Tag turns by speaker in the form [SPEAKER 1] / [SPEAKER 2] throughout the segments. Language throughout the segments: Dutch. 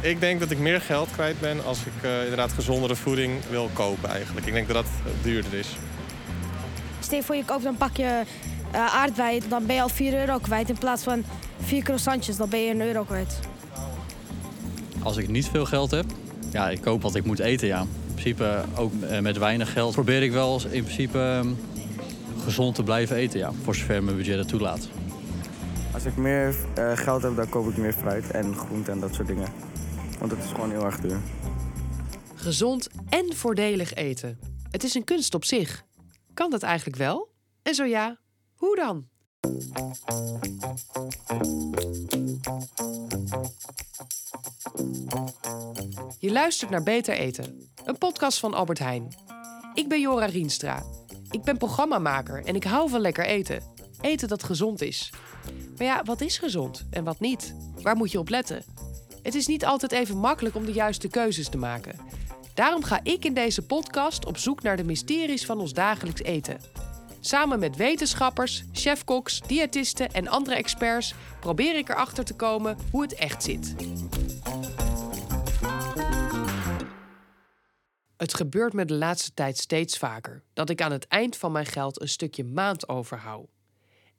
[SPEAKER 1] Ik denk dat ik meer geld kwijt ben als ik uh, inderdaad gezondere voeding wil kopen eigenlijk. Ik denk dat dat duurder is.
[SPEAKER 2] Stel je voor je koopt een pakje uh, aardbeien, dan ben je al 4 euro kwijt. In plaats van 4 croissantjes, dan ben je een euro kwijt.
[SPEAKER 3] Als ik niet veel geld heb, ja, ik koop wat ik moet eten, ja. In principe, ook uh, met weinig geld, probeer ik wel in principe um, gezond te blijven eten, ja. Voor zover mijn budget het toelaat.
[SPEAKER 4] Als ik meer uh, geld heb, dan koop ik meer fruit en groente en dat soort dingen. Want het is gewoon heel erg duur.
[SPEAKER 5] Gezond en voordelig eten. Het is een kunst op zich. Kan dat eigenlijk wel? En zo ja, hoe dan? Je luistert naar Beter Eten, een podcast van Albert Heijn. Ik ben Jora Rienstra. Ik ben programmamaker en ik hou van lekker eten. Eten dat gezond is. Maar ja, wat is gezond en wat niet? Waar moet je op letten? Het is niet altijd even makkelijk om de juiste keuzes te maken. Daarom ga ik in deze podcast op zoek naar de mysteries van ons dagelijks eten. Samen met wetenschappers, chefkoks, diëtisten en andere experts probeer ik erachter te komen hoe het echt zit. Het gebeurt me de laatste tijd steeds vaker dat ik aan het eind van mijn geld een stukje maand overhoud.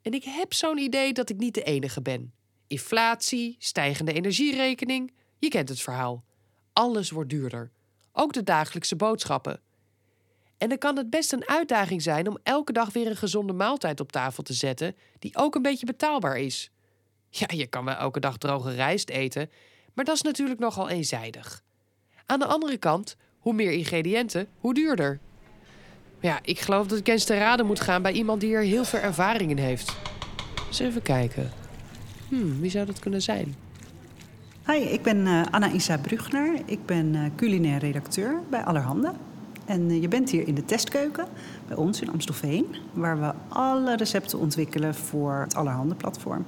[SPEAKER 5] En ik heb zo'n idee dat ik niet de enige ben. Inflatie, stijgende energierekening, je kent het verhaal. Alles wordt duurder, ook de dagelijkse boodschappen. En dan kan het best een uitdaging zijn om elke dag weer een gezonde maaltijd op tafel te zetten, die ook een beetje betaalbaar is. Ja, je kan wel elke dag droge rijst eten, maar dat is natuurlijk nogal eenzijdig. Aan de andere kant, hoe meer ingrediënten, hoe duurder. Ja, ik geloof dat ik eens te raden moet gaan bij iemand die er heel veel ervaring in heeft. Eens even kijken. Hmm, wie zou dat kunnen zijn?
[SPEAKER 6] Hi, ik ben uh, Anna-Isa Brugner. Ik ben uh, culinair redacteur bij Allerhande. En uh, je bent hier in de testkeuken bij ons in Amstelveen... waar we alle recepten ontwikkelen voor het Allerhande-platform.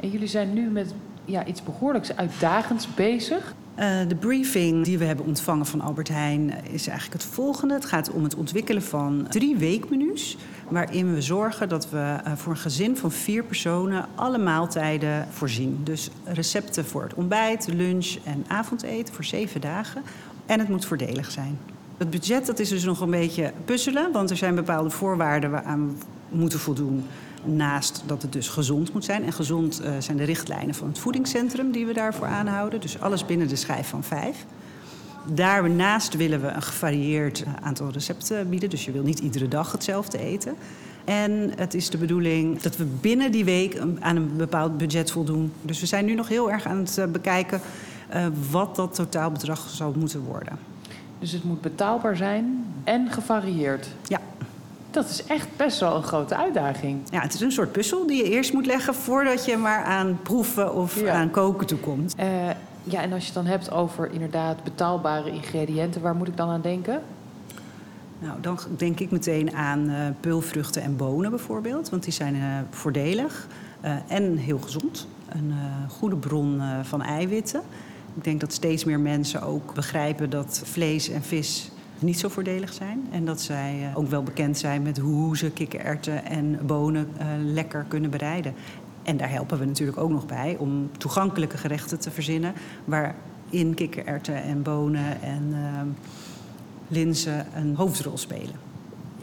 [SPEAKER 5] En jullie zijn nu met ja, iets behoorlijks uitdagends bezig.
[SPEAKER 6] Uh, de briefing die we hebben ontvangen van Albert Heijn is eigenlijk het volgende. Het gaat om het ontwikkelen van drie weekmenu's. Waarin we zorgen dat we uh, voor een gezin van vier personen alle maaltijden voorzien. Dus recepten voor het ontbijt, lunch en avondeten voor zeven dagen. En het moet voordelig zijn. Het budget dat is dus nog een beetje puzzelen, want er zijn bepaalde voorwaarden waaraan we moeten voldoen. Naast dat het dus gezond moet zijn. En gezond uh, zijn de richtlijnen van het voedingscentrum die we daarvoor aanhouden. Dus alles binnen de schijf van vijf. Daarnaast willen we een gevarieerd aantal recepten bieden. Dus je wil niet iedere dag hetzelfde eten. En het is de bedoeling dat we binnen die week aan een bepaald budget voldoen. Dus we zijn nu nog heel erg aan het bekijken uh, wat dat totaalbedrag zou moeten worden.
[SPEAKER 5] Dus het moet betaalbaar zijn en gevarieerd.
[SPEAKER 6] Ja.
[SPEAKER 5] Dat is echt best wel een grote uitdaging.
[SPEAKER 6] Ja, het is een soort puzzel die je eerst moet leggen voordat je maar aan proeven of ja. aan koken toekomt.
[SPEAKER 5] Uh, ja, en als je het dan hebt over inderdaad betaalbare ingrediënten, waar moet ik dan aan denken?
[SPEAKER 6] Nou, dan denk ik meteen aan uh, peulvruchten en bonen bijvoorbeeld, want die zijn uh, voordelig en heel gezond. Een goede bron van eiwitten. Ik denk dat steeds meer mensen ook begrijpen dat vlees en vis niet zo voordelig zijn. En dat zij ook wel bekend zijn met hoe ze kikkererwten en bonen uh, lekker kunnen bereiden. En daar helpen we natuurlijk ook nog bij om toegankelijke gerechten te verzinnen. waarin kikkererwten en bonen en uh, linzen een hoofdrol spelen.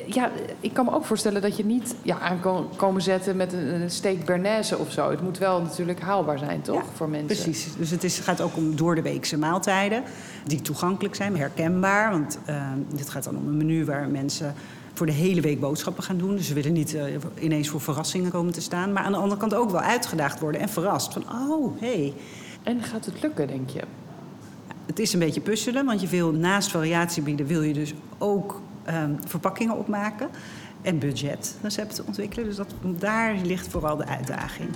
[SPEAKER 5] Ja, ik kan me ook voorstellen dat je niet ja, aan kan komen zetten met een, een steak bernaise of zo. Het moet wel natuurlijk haalbaar zijn, toch?
[SPEAKER 6] Ja,
[SPEAKER 5] voor mensen.
[SPEAKER 6] Precies. Dus het is, gaat ook om door de weekse maaltijden die toegankelijk zijn, herkenbaar. Want uh, dit gaat dan om een menu waar mensen voor de hele week boodschappen gaan doen. Dus ze willen niet uh, ineens voor verrassingen komen te staan. Maar aan de andere kant ook wel uitgedaagd worden en verrast. Van, oh, hé. Hey.
[SPEAKER 5] En gaat het lukken, denk je?
[SPEAKER 6] Het is een beetje puzzelen, want je wil naast variatie bieden... wil je dus ook um, verpakkingen opmaken en budgetrecepten ontwikkelen. Dus dat, daar ligt vooral de uitdaging.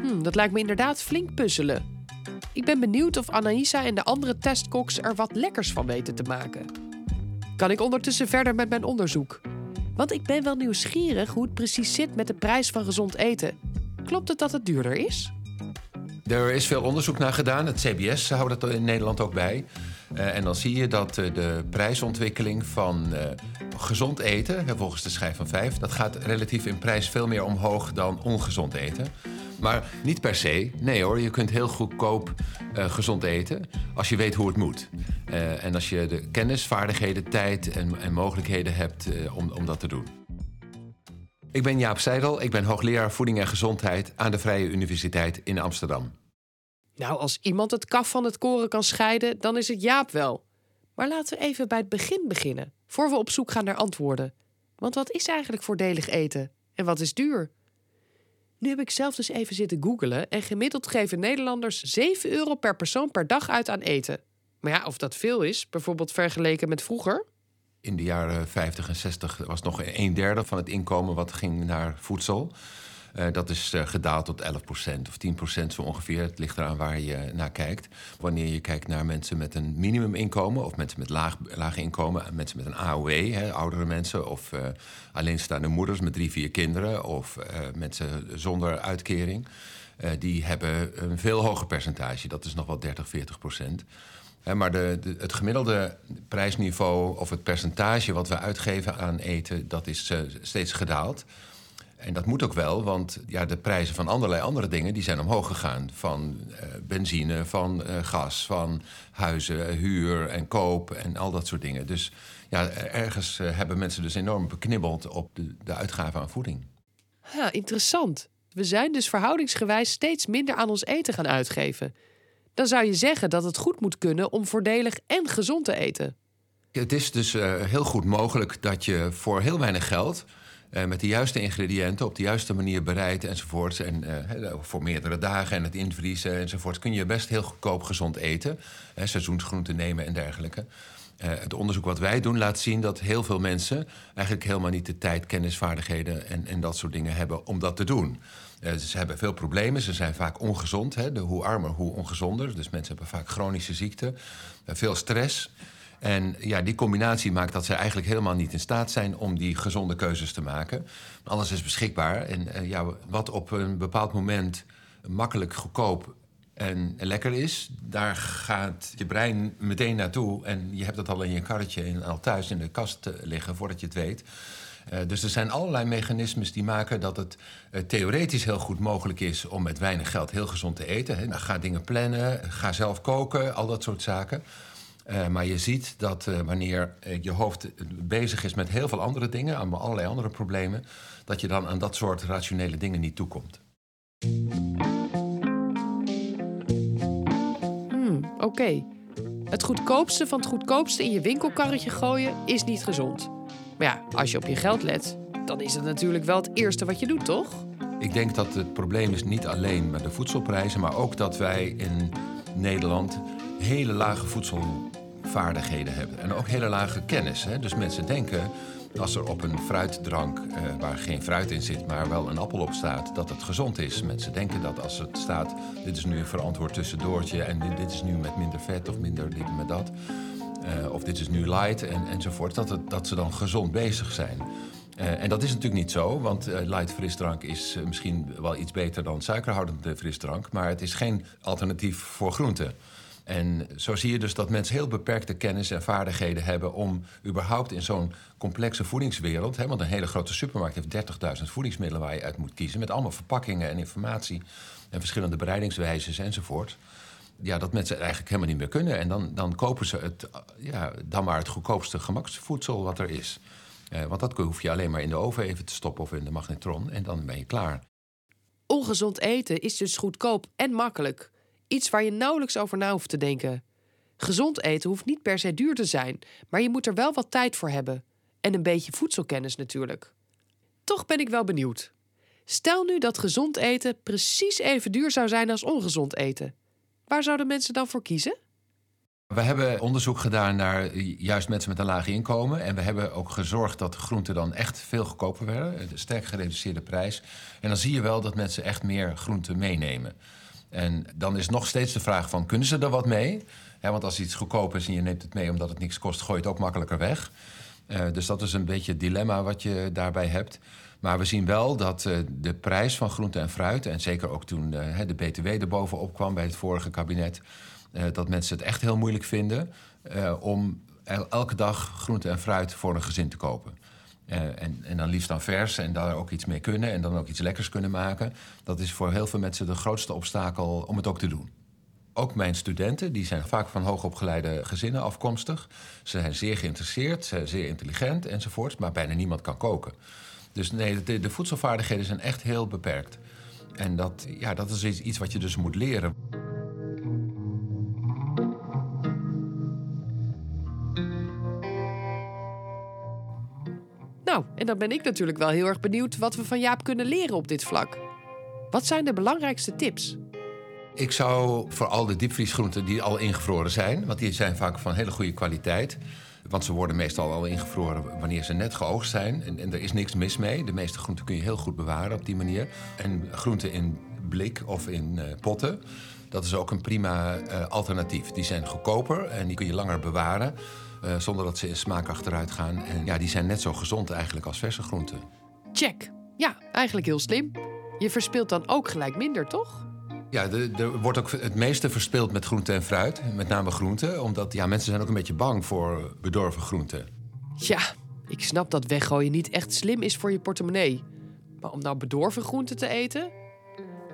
[SPEAKER 5] Hmm, dat lijkt me inderdaad flink puzzelen. Ik ben benieuwd of Anaïsa en de andere testkoks er wat lekkers van weten te maken. Kan ik ondertussen verder met mijn onderzoek? Want ik ben wel nieuwsgierig hoe het precies zit met de prijs van gezond eten. Klopt het dat het duurder is?
[SPEAKER 7] Er is veel onderzoek naar gedaan. Het CBS houdt dat in Nederland ook bij. Eh, en dan zie je dat eh, de prijsontwikkeling van eh, gezond eten, volgens de schijf van 5, dat gaat relatief in prijs veel meer omhoog dan ongezond eten. Maar niet per se. Nee hoor, je kunt heel goedkoop gezond eten als je weet hoe het moet. En als je de kennis, vaardigheden, tijd en, en mogelijkheden hebt om, om dat te doen. Ik ben Jaap Seidel, ik ben hoogleraar voeding en gezondheid aan de Vrije Universiteit in Amsterdam.
[SPEAKER 5] Nou, als iemand het kaf van het koren kan scheiden, dan is het Jaap wel. Maar laten we even bij het begin beginnen, voor we op zoek gaan naar antwoorden. Want wat is eigenlijk voordelig eten en wat is duur? Nu heb ik zelf dus even zitten googelen en gemiddeld geven Nederlanders 7 euro per persoon per dag uit aan eten. Maar ja, of dat veel is, bijvoorbeeld vergeleken met vroeger.
[SPEAKER 7] In de jaren 50 en 60 was nog een derde van het inkomen wat ging naar voedsel. Uh, dat is uh, gedaald tot 11% of 10% zo ongeveer. Het ligt eraan waar je naar kijkt. Wanneer je kijkt naar mensen met een minimuminkomen... of mensen met laag, laag inkomen, mensen met een AOW, hè, oudere mensen... of alleenstaande moeders met drie, vier kinderen... of mensen zonder uitkering... die hebben een veel hoger percentage. Dat is nog wel 30, 40 procent. Maar de, het gemiddelde prijsniveau of het percentage wat we uitgeven aan eten... dat is steeds gedaald. En dat moet ook wel, want ja, de prijzen van allerlei andere dingen die zijn omhoog gegaan. Van uh, benzine, van uh, gas, van huizen, huur en koop en al dat soort dingen. Dus ja, ergens uh, hebben mensen dus enorm beknibbeld op de, de uitgaven aan voeding.
[SPEAKER 5] Ja, interessant. We zijn dus verhoudingsgewijs steeds minder aan ons eten gaan uitgeven. Dan zou je zeggen dat het goed moet kunnen om voordelig en gezond te eten.
[SPEAKER 7] Het is dus heel goed mogelijk dat je voor heel weinig geld uh, met de juiste ingrediënten op de juiste manier bereid enzovoorts. En uh, voor meerdere dagen en het invriezen enzovoort kun je best heel goedkoop gezond eten. Uh, seizoensgroenten nemen en dergelijke. het onderzoek wat wij doen laat zien dat heel veel mensen eigenlijk helemaal niet de tijd, kennis, vaardigheden en, en dat soort dingen hebben om dat te doen. ze hebben veel problemen, ze zijn vaak ongezond. Hè? Hoe armer, hoe ongezonder. Dus mensen hebben vaak chronische ziekten, veel stress. En ja, die combinatie maakt dat ze eigenlijk helemaal niet in staat zijn om die gezonde keuzes te maken. Alles is beschikbaar. En uh, ja, wat op een bepaald moment makkelijk, goedkoop en lekker is, daar gaat je brein meteen naartoe. En je hebt het al in je karretje en al thuis in de kast liggen voordat je het weet. Uh, dus er zijn allerlei mechanismes die maken dat het theoretisch heel goed mogelijk is om met weinig geld heel gezond te eten. Nou, ga dingen plannen, ga zelf koken, al dat soort zaken. Uh, maar je ziet dat uh, wanneer uh, je hoofd bezig is met heel veel andere dingen, aan allerlei andere problemen, dat je dan aan dat soort rationele dingen niet toekomt.
[SPEAKER 5] Hmm, Oké. Okay. Het goedkoopste van het goedkoopste in je winkelkarretje gooien is niet gezond. Maar ja, als je op je geld let, dan is het natuurlijk wel het eerste wat je doet, toch?
[SPEAKER 7] Ik denk dat het probleem is niet alleen met de voedselprijzen, maar ook dat wij in Nederland hele lage voedselvaardigheden hebben. En ook hele lage kennis. Hè? Dus mensen denken, als er op een fruitdrank uh, waar geen fruit in zit, maar wel een appel op staat, dat het gezond is. Mensen denken dat als het staat, dit is nu een verantwoord tussendoortje en dit, dit is nu met minder vet of minder dit met dat. Uh, of dit is nu light en, enzovoort, dat, het, dat ze dan gezond bezig zijn. Uh, en dat is natuurlijk niet zo, want uh, light frisdrank is misschien wel iets beter dan suikerhoudende frisdrank, maar het is geen alternatief voor groenten. En zo zie je dus dat mensen heel beperkte kennis en vaardigheden hebben om überhaupt in zo'n complexe voedingswereld, hè, want een hele grote supermarkt heeft 30.000 voedingsmiddelen waar je uit moet kiezen, met allemaal verpakkingen en informatie en verschillende bereidingswijzes enzovoort. Ja, dat mensen eigenlijk helemaal niet meer kunnen. En dan, dan kopen ze het, ja, dan maar het goedkoopste gemaksvoedsel wat er is. Eh, want dat hoef je alleen maar in de oven even te stoppen of in de magnetron en dan ben je klaar.
[SPEAKER 5] Ongezond eten is dus goedkoop en makkelijk. Iets waar je nauwelijks over na hoeft te denken. Gezond eten hoeft niet per se duur te zijn, maar je moet er wel wat tijd voor hebben. En een beetje voedselkennis natuurlijk. Toch ben ik wel benieuwd. Stel nu dat gezond eten precies even duur zou zijn als ongezond eten. Waar zouden mensen dan voor kiezen?
[SPEAKER 7] We hebben onderzoek gedaan naar juist mensen met een laag inkomen. En we hebben ook gezorgd dat groenten dan echt veel goedkoper werden. Een sterk gereduceerde prijs. En dan zie je wel dat mensen echt meer groenten meenemen. En dan is nog steeds de vraag van, kunnen ze er wat mee? want als iets goedkoop is en je neemt het mee omdat het niks kost... gooi het ook makkelijker weg. Uh, dus dat is een beetje het dilemma wat je daarbij hebt. Maar we zien wel dat uh, de prijs van groente en fruit... en zeker ook toen uh, de BTW erbovenop kwam bij het vorige kabinet... dat mensen het echt heel moeilijk vinden. eh, om el- elke dag groente en fruit voor een gezin te kopen. Eh, en, en dan liefst dan vers en daar ook iets mee kunnen en dan ook iets lekkers kunnen maken. Dat is voor heel veel mensen de grootste obstakel om het ook te doen. Ook mijn studenten, die zijn vaak van hoogopgeleide gezinnen afkomstig. Ze zijn zeer geïnteresseerd, ze zijn zeer intelligent enzovoort, maar bijna niemand kan koken. Dus nee, de, de voedselvaardigheden zijn echt heel beperkt. En dat, ja, dat is iets, iets wat je dus moet leren.
[SPEAKER 5] En dan ben ik natuurlijk wel heel erg benieuwd wat we van Jaap kunnen leren op dit vlak. Wat zijn de belangrijkste tips?
[SPEAKER 7] Ik zou voor al de diepvriesgroenten die al ingevroren zijn, want die zijn vaak van hele goede kwaliteit. Want ze worden meestal al ingevroren wanneer ze net geoogst zijn. En, er is niks mis mee. De meeste groenten kun je heel goed bewaren op die manier. En groenten in blik of in eh, potten, dat is ook een prima eh, alternatief. Die zijn goedkoper en die kun je langer bewaren. Eh, zonder dat ze in smaak achteruit gaan. En ja, die zijn net zo gezond eigenlijk als verse groenten.
[SPEAKER 5] Check. Ja, eigenlijk heel slim. Je verspilt dan ook gelijk minder, toch?
[SPEAKER 7] Ja, er wordt ook het meeste verspild met groente en fruit. Met name groente. Omdat ja, mensen zijn ook een beetje bang voor bedorven groenten.
[SPEAKER 5] Ja, ik snap dat weggooien niet echt slim is voor je portemonnee. Maar om nou bedorven groenten te eten?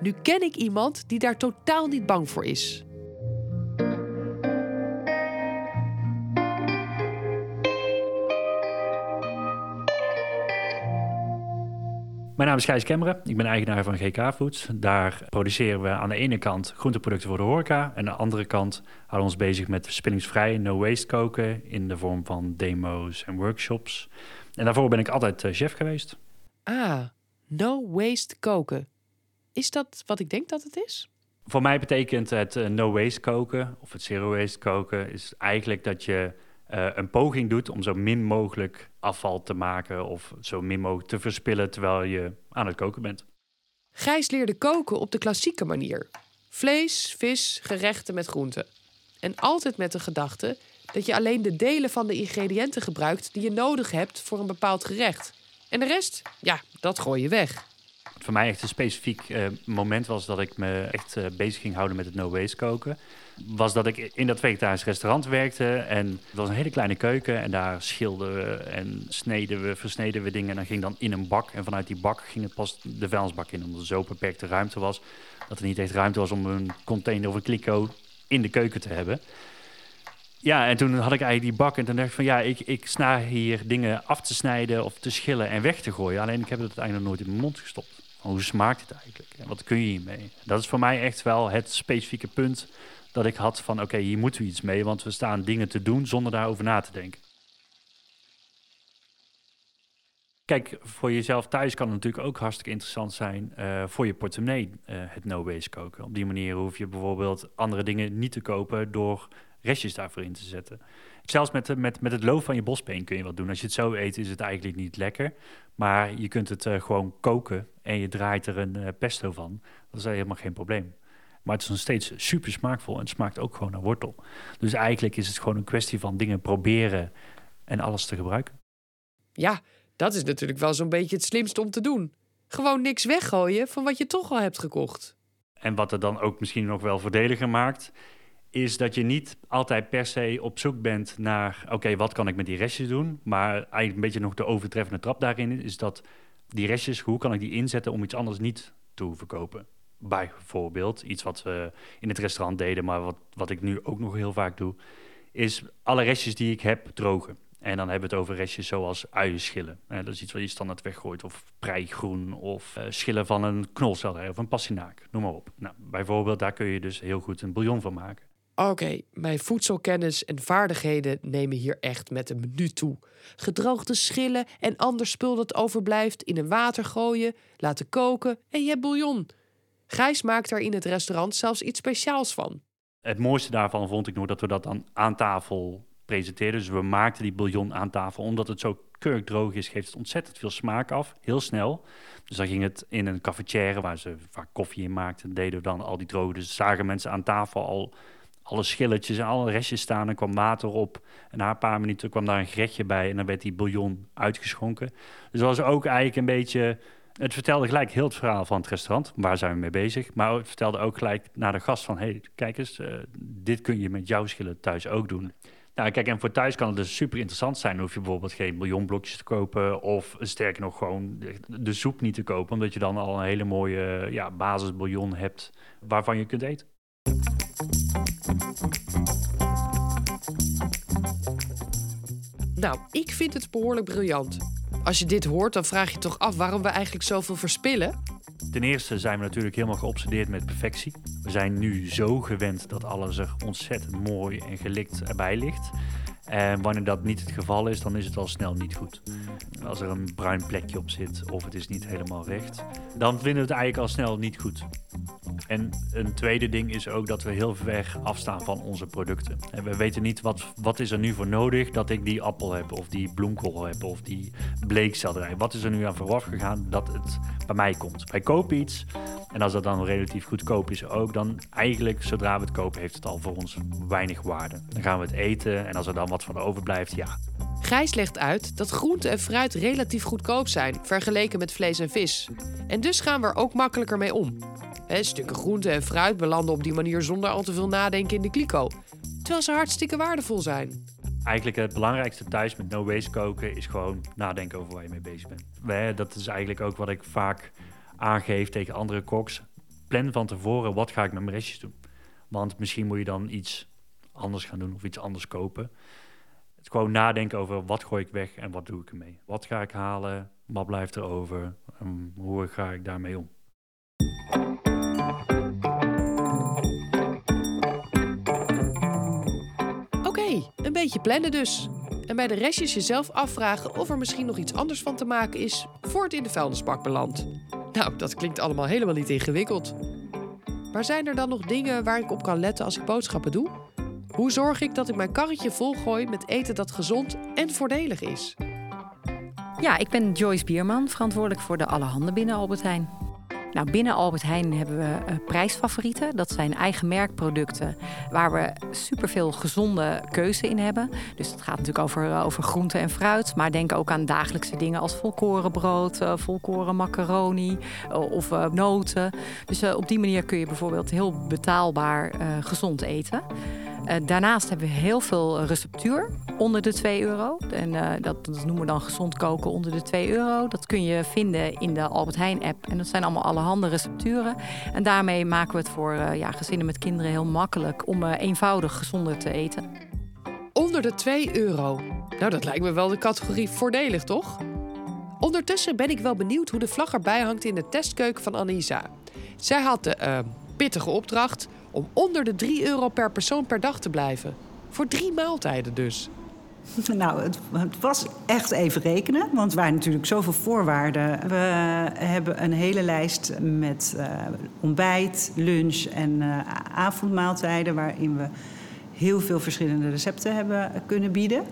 [SPEAKER 5] Nu ken ik iemand die daar totaal niet bang voor is.
[SPEAKER 8] Mijn naam is Gijs Kemmeren. Ik ben eigenaar van GK Foods. Daar produceren we aan de ene kant groenteproducten voor de horeca. En aan de andere kant houden we ons bezig met verspillingsvrij no-waste koken... in de vorm van demo's en workshops. En daarvoor ben ik altijd eh, chef geweest.
[SPEAKER 5] Ah, no waste koken. Is dat wat ik denk dat het is?
[SPEAKER 8] Voor mij betekent het eh, no-waste koken of het zero-waste koken... is eigenlijk dat je eh, een poging doet om zo min mogelijk afval te maken... of zo min mogelijk te verspillen terwijl je aan het koken bent.
[SPEAKER 5] Gijs leerde koken op de klassieke manier. Vlees, vis, gerechten met groenten. En altijd met de gedachte dat je alleen de delen van de ingrediënten gebruikt die je nodig hebt voor een bepaald gerecht. En de rest, ja, dat gooi je weg.
[SPEAKER 8] Voor mij echt een specifiek eh, moment was dat ik me echt eh, bezig ging houden met het no-waste koken. Was dat ik in dat vegetarisch restaurant werkte en het was een hele kleine keuken. En daar schilden we en sneden we, versneden we dingen. En dan ging dan in een bak en vanuit die bak ging het pas de vuilnisbak in. Omdat er zo beperkte ruimte was dat er niet echt ruimte was om een container of een kliko in de keuken te hebben. Ja, en toen had ik eigenlijk die bak en toen dacht ik van ja, ik, ik sta hier dingen af te snijden of te schillen en weg te gooien. Alleen ik heb het uiteindelijk nooit in mijn mond gestopt. Hoe smaakt het eigenlijk? En wat kun je hiermee? Dat is voor mij echt wel het specifieke punt dat ik had van oké, hier moeten we iets mee, want we staan dingen te doen zonder daarover na te denken. Kijk, voor jezelf thuis kan het natuurlijk ook hartstikke interessant zijn eh, voor je portemonnee eh, het no-waste koken. Op die manier hoef je bijvoorbeeld andere dingen niet te kopen door restjes daarvoor in te zetten. Zelfs met, met, met het loof van je bospeen kun je wat doen. Als je het zo eet, is het eigenlijk niet lekker. Maar je kunt het eh, gewoon koken en je draait er een eh, pesto van. Dat is helemaal geen probleem. Maar het is nog steeds super smaakvol en het smaakt ook gewoon naar wortel. Dus eigenlijk is het gewoon een kwestie van dingen proberen en alles te gebruiken.
[SPEAKER 5] Ja, dat is natuurlijk wel zo'n beetje het slimste om te doen. Gewoon niks weggooien van wat je toch al hebt gekocht.
[SPEAKER 8] En wat er dan ook misschien nog wel voordeliger maakt, is dat je niet altijd per se op zoek bent naar, oké, wat kan ik met die restjes doen? Maar eigenlijk een beetje nog de overtreffende trap daarin is dat die restjes, hoe kan ik die inzetten om iets anders niet te hoeven kopen? Bijvoorbeeld, iets wat we in het restaurant deden, maar wat, wat ik nu ook nog heel vaak doe, is alle restjes die ik heb drogen. En dan hebben we het over restjes zoals uienschillen. Dat is iets wat je standaard weggooit. Of preigroen of eh, schillen van een knolselderij of een passinaak. Noem maar op. Nou, bijvoorbeeld, daar kun je dus heel goed een bouillon van maken.
[SPEAKER 5] Oké, mijn voedselkennis en vaardigheden nemen hier echt met een minuut toe. Gedroogde schillen en ander spul dat overblijft in een water gooien, laten koken en je hebt bouillon. Gijs maakt er in het restaurant zelfs iets speciaals van.
[SPEAKER 8] Het mooiste daarvan vond ik nog dat we dat dan aan tafel presenteerden. Dus we maakten die bouillon aan tafel. Omdat het zo kurkdroog is, geeft het ontzettend veel smaak af. Heel snel. Dus dan ging het in een cafetière waar ze vaak koffie in maakten. Deden we dan al die droge. Dus zagen mensen aan tafel al alle schilletjes en alle restjes staan. Er kwam water op. En na een paar minuten kwam daar een gerechtje bij. En dan werd die bouillon uitgeschonken. Dus dat was ook eigenlijk een beetje... Het vertelde gelijk heel het verhaal van het restaurant. Waar zijn we mee bezig? Maar het vertelde ook gelijk naar de gast van... hey, kijk eens, eh, dit kun je met jouw schillen thuis ook doen. Ja, kijk, en voor thuis kan het dus super interessant zijn. Dan hoef je bijvoorbeeld geen miljoenblokjes te kopen. Of sterker nog, gewoon de soep niet te kopen. Omdat je dan al een hele mooie ja, basisbouillon hebt waarvan je kunt eten.
[SPEAKER 5] Nou, ik vind het behoorlijk briljant. Als je dit hoort, dan vraag je toch af waarom we eigenlijk zoveel verspillen?
[SPEAKER 8] Ten eerste zijn we natuurlijk helemaal geobsedeerd met perfectie. We zijn nu zo gewend dat alles er ontzettend mooi en gelikt erbij ligt. En wanneer dat niet het geval is, dan is het al snel niet goed. Als er een bruin plekje op zit of het is niet helemaal recht, dan vinden we het eigenlijk al snel niet goed. En een tweede ding is ook dat we heel ver afstaan van onze producten. En we weten niet wat, wat is er nu voor nodig dat ik die appel heb, of die bloemkool heb, of die bleekselderij. Wat is er nu aan vooraf gegaan dat het bij mij komt? Wij kopen iets en als dat dan relatief goedkoop is ook, dan eigenlijk zodra we het kopen heeft het al voor ons weinig waarde. Dan gaan we het eten en als er dan wat van overblijft, ja.
[SPEAKER 5] Gijs legt uit dat groente en fruit relatief goedkoop zijn vergeleken met vlees en vis. En dus gaan we er ook makkelijker mee om. He, stukken groente en fruit belanden op die manier zonder al te veel nadenken in de kliko. Terwijl ze hartstikke waardevol zijn.
[SPEAKER 8] Eigenlijk het belangrijkste thuis met no waste koken is gewoon nadenken over waar je mee bezig bent. Dat is eigenlijk ook wat ik vaak aangeef tegen andere koks. Plan van tevoren wat ga ik met mijn restjes doen. Want misschien moet je dan iets anders gaan doen of iets anders kopen. Gewoon nadenken over wat gooi ik weg en wat doe ik ermee. Wat ga ik halen, wat blijft er over en hoe ga ik daarmee om.
[SPEAKER 5] Oké, een beetje plannen dus. En bij de restjes jezelf afvragen of er misschien nog iets anders van te maken is voor het in de vuilnisbak belandt. Nou, dat klinkt allemaal helemaal niet ingewikkeld. Maar zijn er dan nog dingen waar ik op kan letten als ik boodschappen doe? Hoe zorg ik dat ik mijn karretje volgooi met eten dat gezond en voordelig is?
[SPEAKER 9] Ja, ik ben Joyce Bierman, verantwoordelijk voor de Allerhande binnen Albert Heijn. Nou, binnen Albert Heijn hebben we uh, prijsfavorieten. Dat zijn eigen merkproducten waar we superveel gezonde keuze in hebben. Dus het gaat natuurlijk over, uh, over en fruit. Maar denk ook aan dagelijkse dingen als volkorenbrood, uh, volkoren macaroni of noten. Dus op die manier kun je bijvoorbeeld heel betaalbaar gezond eten. Daarnaast hebben we heel veel receptuur onder de 2 euro. En dat, dat, noemen we dan gezond koken onder de 2 euro. Dat kun je vinden in de Albert Heijn app. En dat zijn allemaal allerhande recepturen. En daarmee maken we het voor uh, ja, gezinnen met kinderen heel makkelijk om eenvoudig gezonder te eten.
[SPEAKER 5] Onder de 2 euro. Nou, dat lijkt me wel de categorie voordelig, toch? Ondertussen ben ik wel benieuwd hoe de vlag erbij hangt in de testkeuken van Anisa. Zij had de pittige opdracht om onder de 3 euro per persoon per dag te blijven. Voor drie maaltijden dus.
[SPEAKER 6] Nou, het, was echt even rekenen, want er waren natuurlijk zoveel voorwaarden. We hebben een hele lijst met uh, ontbijt, lunch en uh, avondmaaltijden... waarin we heel veel verschillende recepten hebben kunnen bieden.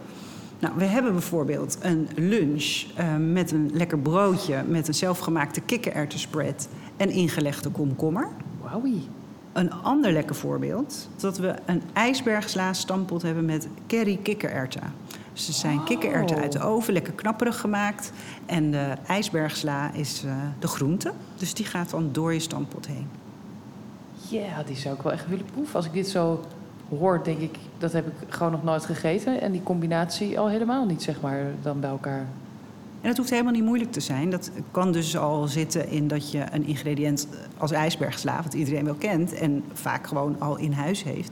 [SPEAKER 6] Nou, we hebben bijvoorbeeld een lunch uh, met een lekker broodje... met een zelfgemaakte kikkererwtenspread en ingelegde komkommer.
[SPEAKER 5] Wauwie.
[SPEAKER 6] Een ander lekker voorbeeld dat we een ijsbergsla stampot hebben met curry kikkererwten. Dus ze zijn oh. kikkererwten uit de oven, lekker knapperig gemaakt. En de ijsbergsla is uh, de groente, dus die gaat dan door je stampot heen.
[SPEAKER 10] Ja, die zou ik wel echt willen proeven. Als ik dit zo hoor, denk ik, dat heb ik gewoon nog nooit gegeten. En die combinatie al helemaal niet, zeg maar, dan bij elkaar.
[SPEAKER 6] En dat hoeft helemaal niet moeilijk te zijn. Dat kan dus al zitten in dat je een ingrediënt als ijsbergsla, wat iedereen wel kent en vaak gewoon al in huis heeft,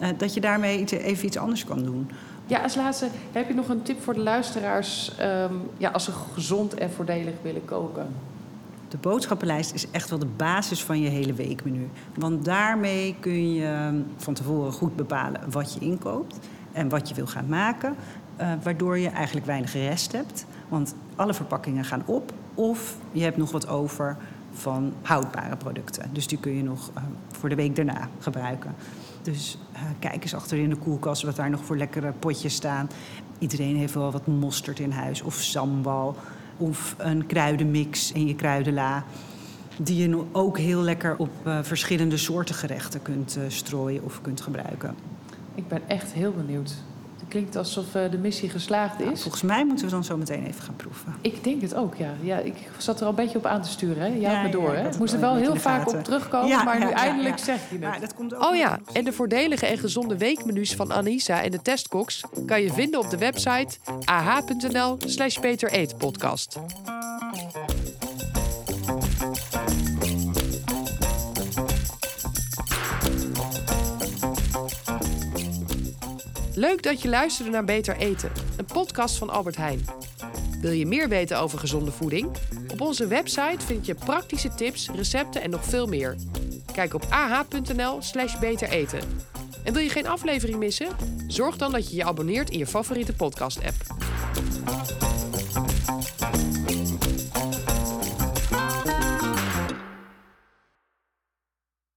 [SPEAKER 6] uh, dat je daarmee even iets anders kan doen.
[SPEAKER 10] Ja, als laatste, heb je nog een tip voor de luisteraars um, ja, als ze gezond en voordelig willen koken?
[SPEAKER 6] De boodschappenlijst is echt wel de basis van je hele weekmenu. Want daarmee kun je van tevoren goed bepalen wat je inkoopt en wat je wil gaan maken. Uh, waardoor je eigenlijk weinig rest hebt. Want alle verpakkingen gaan op of je hebt nog wat over van houdbare producten. Dus die kun je nog uh, voor de week daarna gebruiken. Dus uh, kijk eens achter in de koelkast wat daar nog voor lekkere potjes staan. Iedereen heeft wel wat mosterd in huis of sambal of een kruidenmix in je kruidenla. Die je ook heel lekker op verschillende soorten gerechten kunt strooien of kunt gebruiken.
[SPEAKER 10] Ik ben echt heel benieuwd klinkt alsof eh, de missie geslaagd is.
[SPEAKER 6] Volgens mij moeten we dan zo meteen even gaan proeven.
[SPEAKER 10] Ik denk het ook, ja. ja. Ik zat er al een beetje op aan te sturen. Hè?
[SPEAKER 6] Ja,
[SPEAKER 10] had me
[SPEAKER 6] ja,
[SPEAKER 10] door,
[SPEAKER 6] ik
[SPEAKER 10] hè? Ik moest er wel heel vaak
[SPEAKER 6] gaten.
[SPEAKER 10] op terugkomen,
[SPEAKER 6] Ja,
[SPEAKER 10] maar nu eindelijk
[SPEAKER 6] ja.
[SPEAKER 10] zeg je het.
[SPEAKER 6] Maar dat komt ook
[SPEAKER 5] Oh ja, en de voordelige en gezonde weekmenu's van Anissa en de testkoks kan je vinden op de website ah.nl slash Peter Leuk dat je luisterde naar Beter Eten, een podcast van Albert Heijn. Wil je meer weten over gezonde voeding? Op onze website vind je praktische tips, recepten en nog veel meer. Kijk op ah.nl/slash. En wil je geen aflevering missen? Zorg dan dat je je abonneert in je favoriete podcast-app.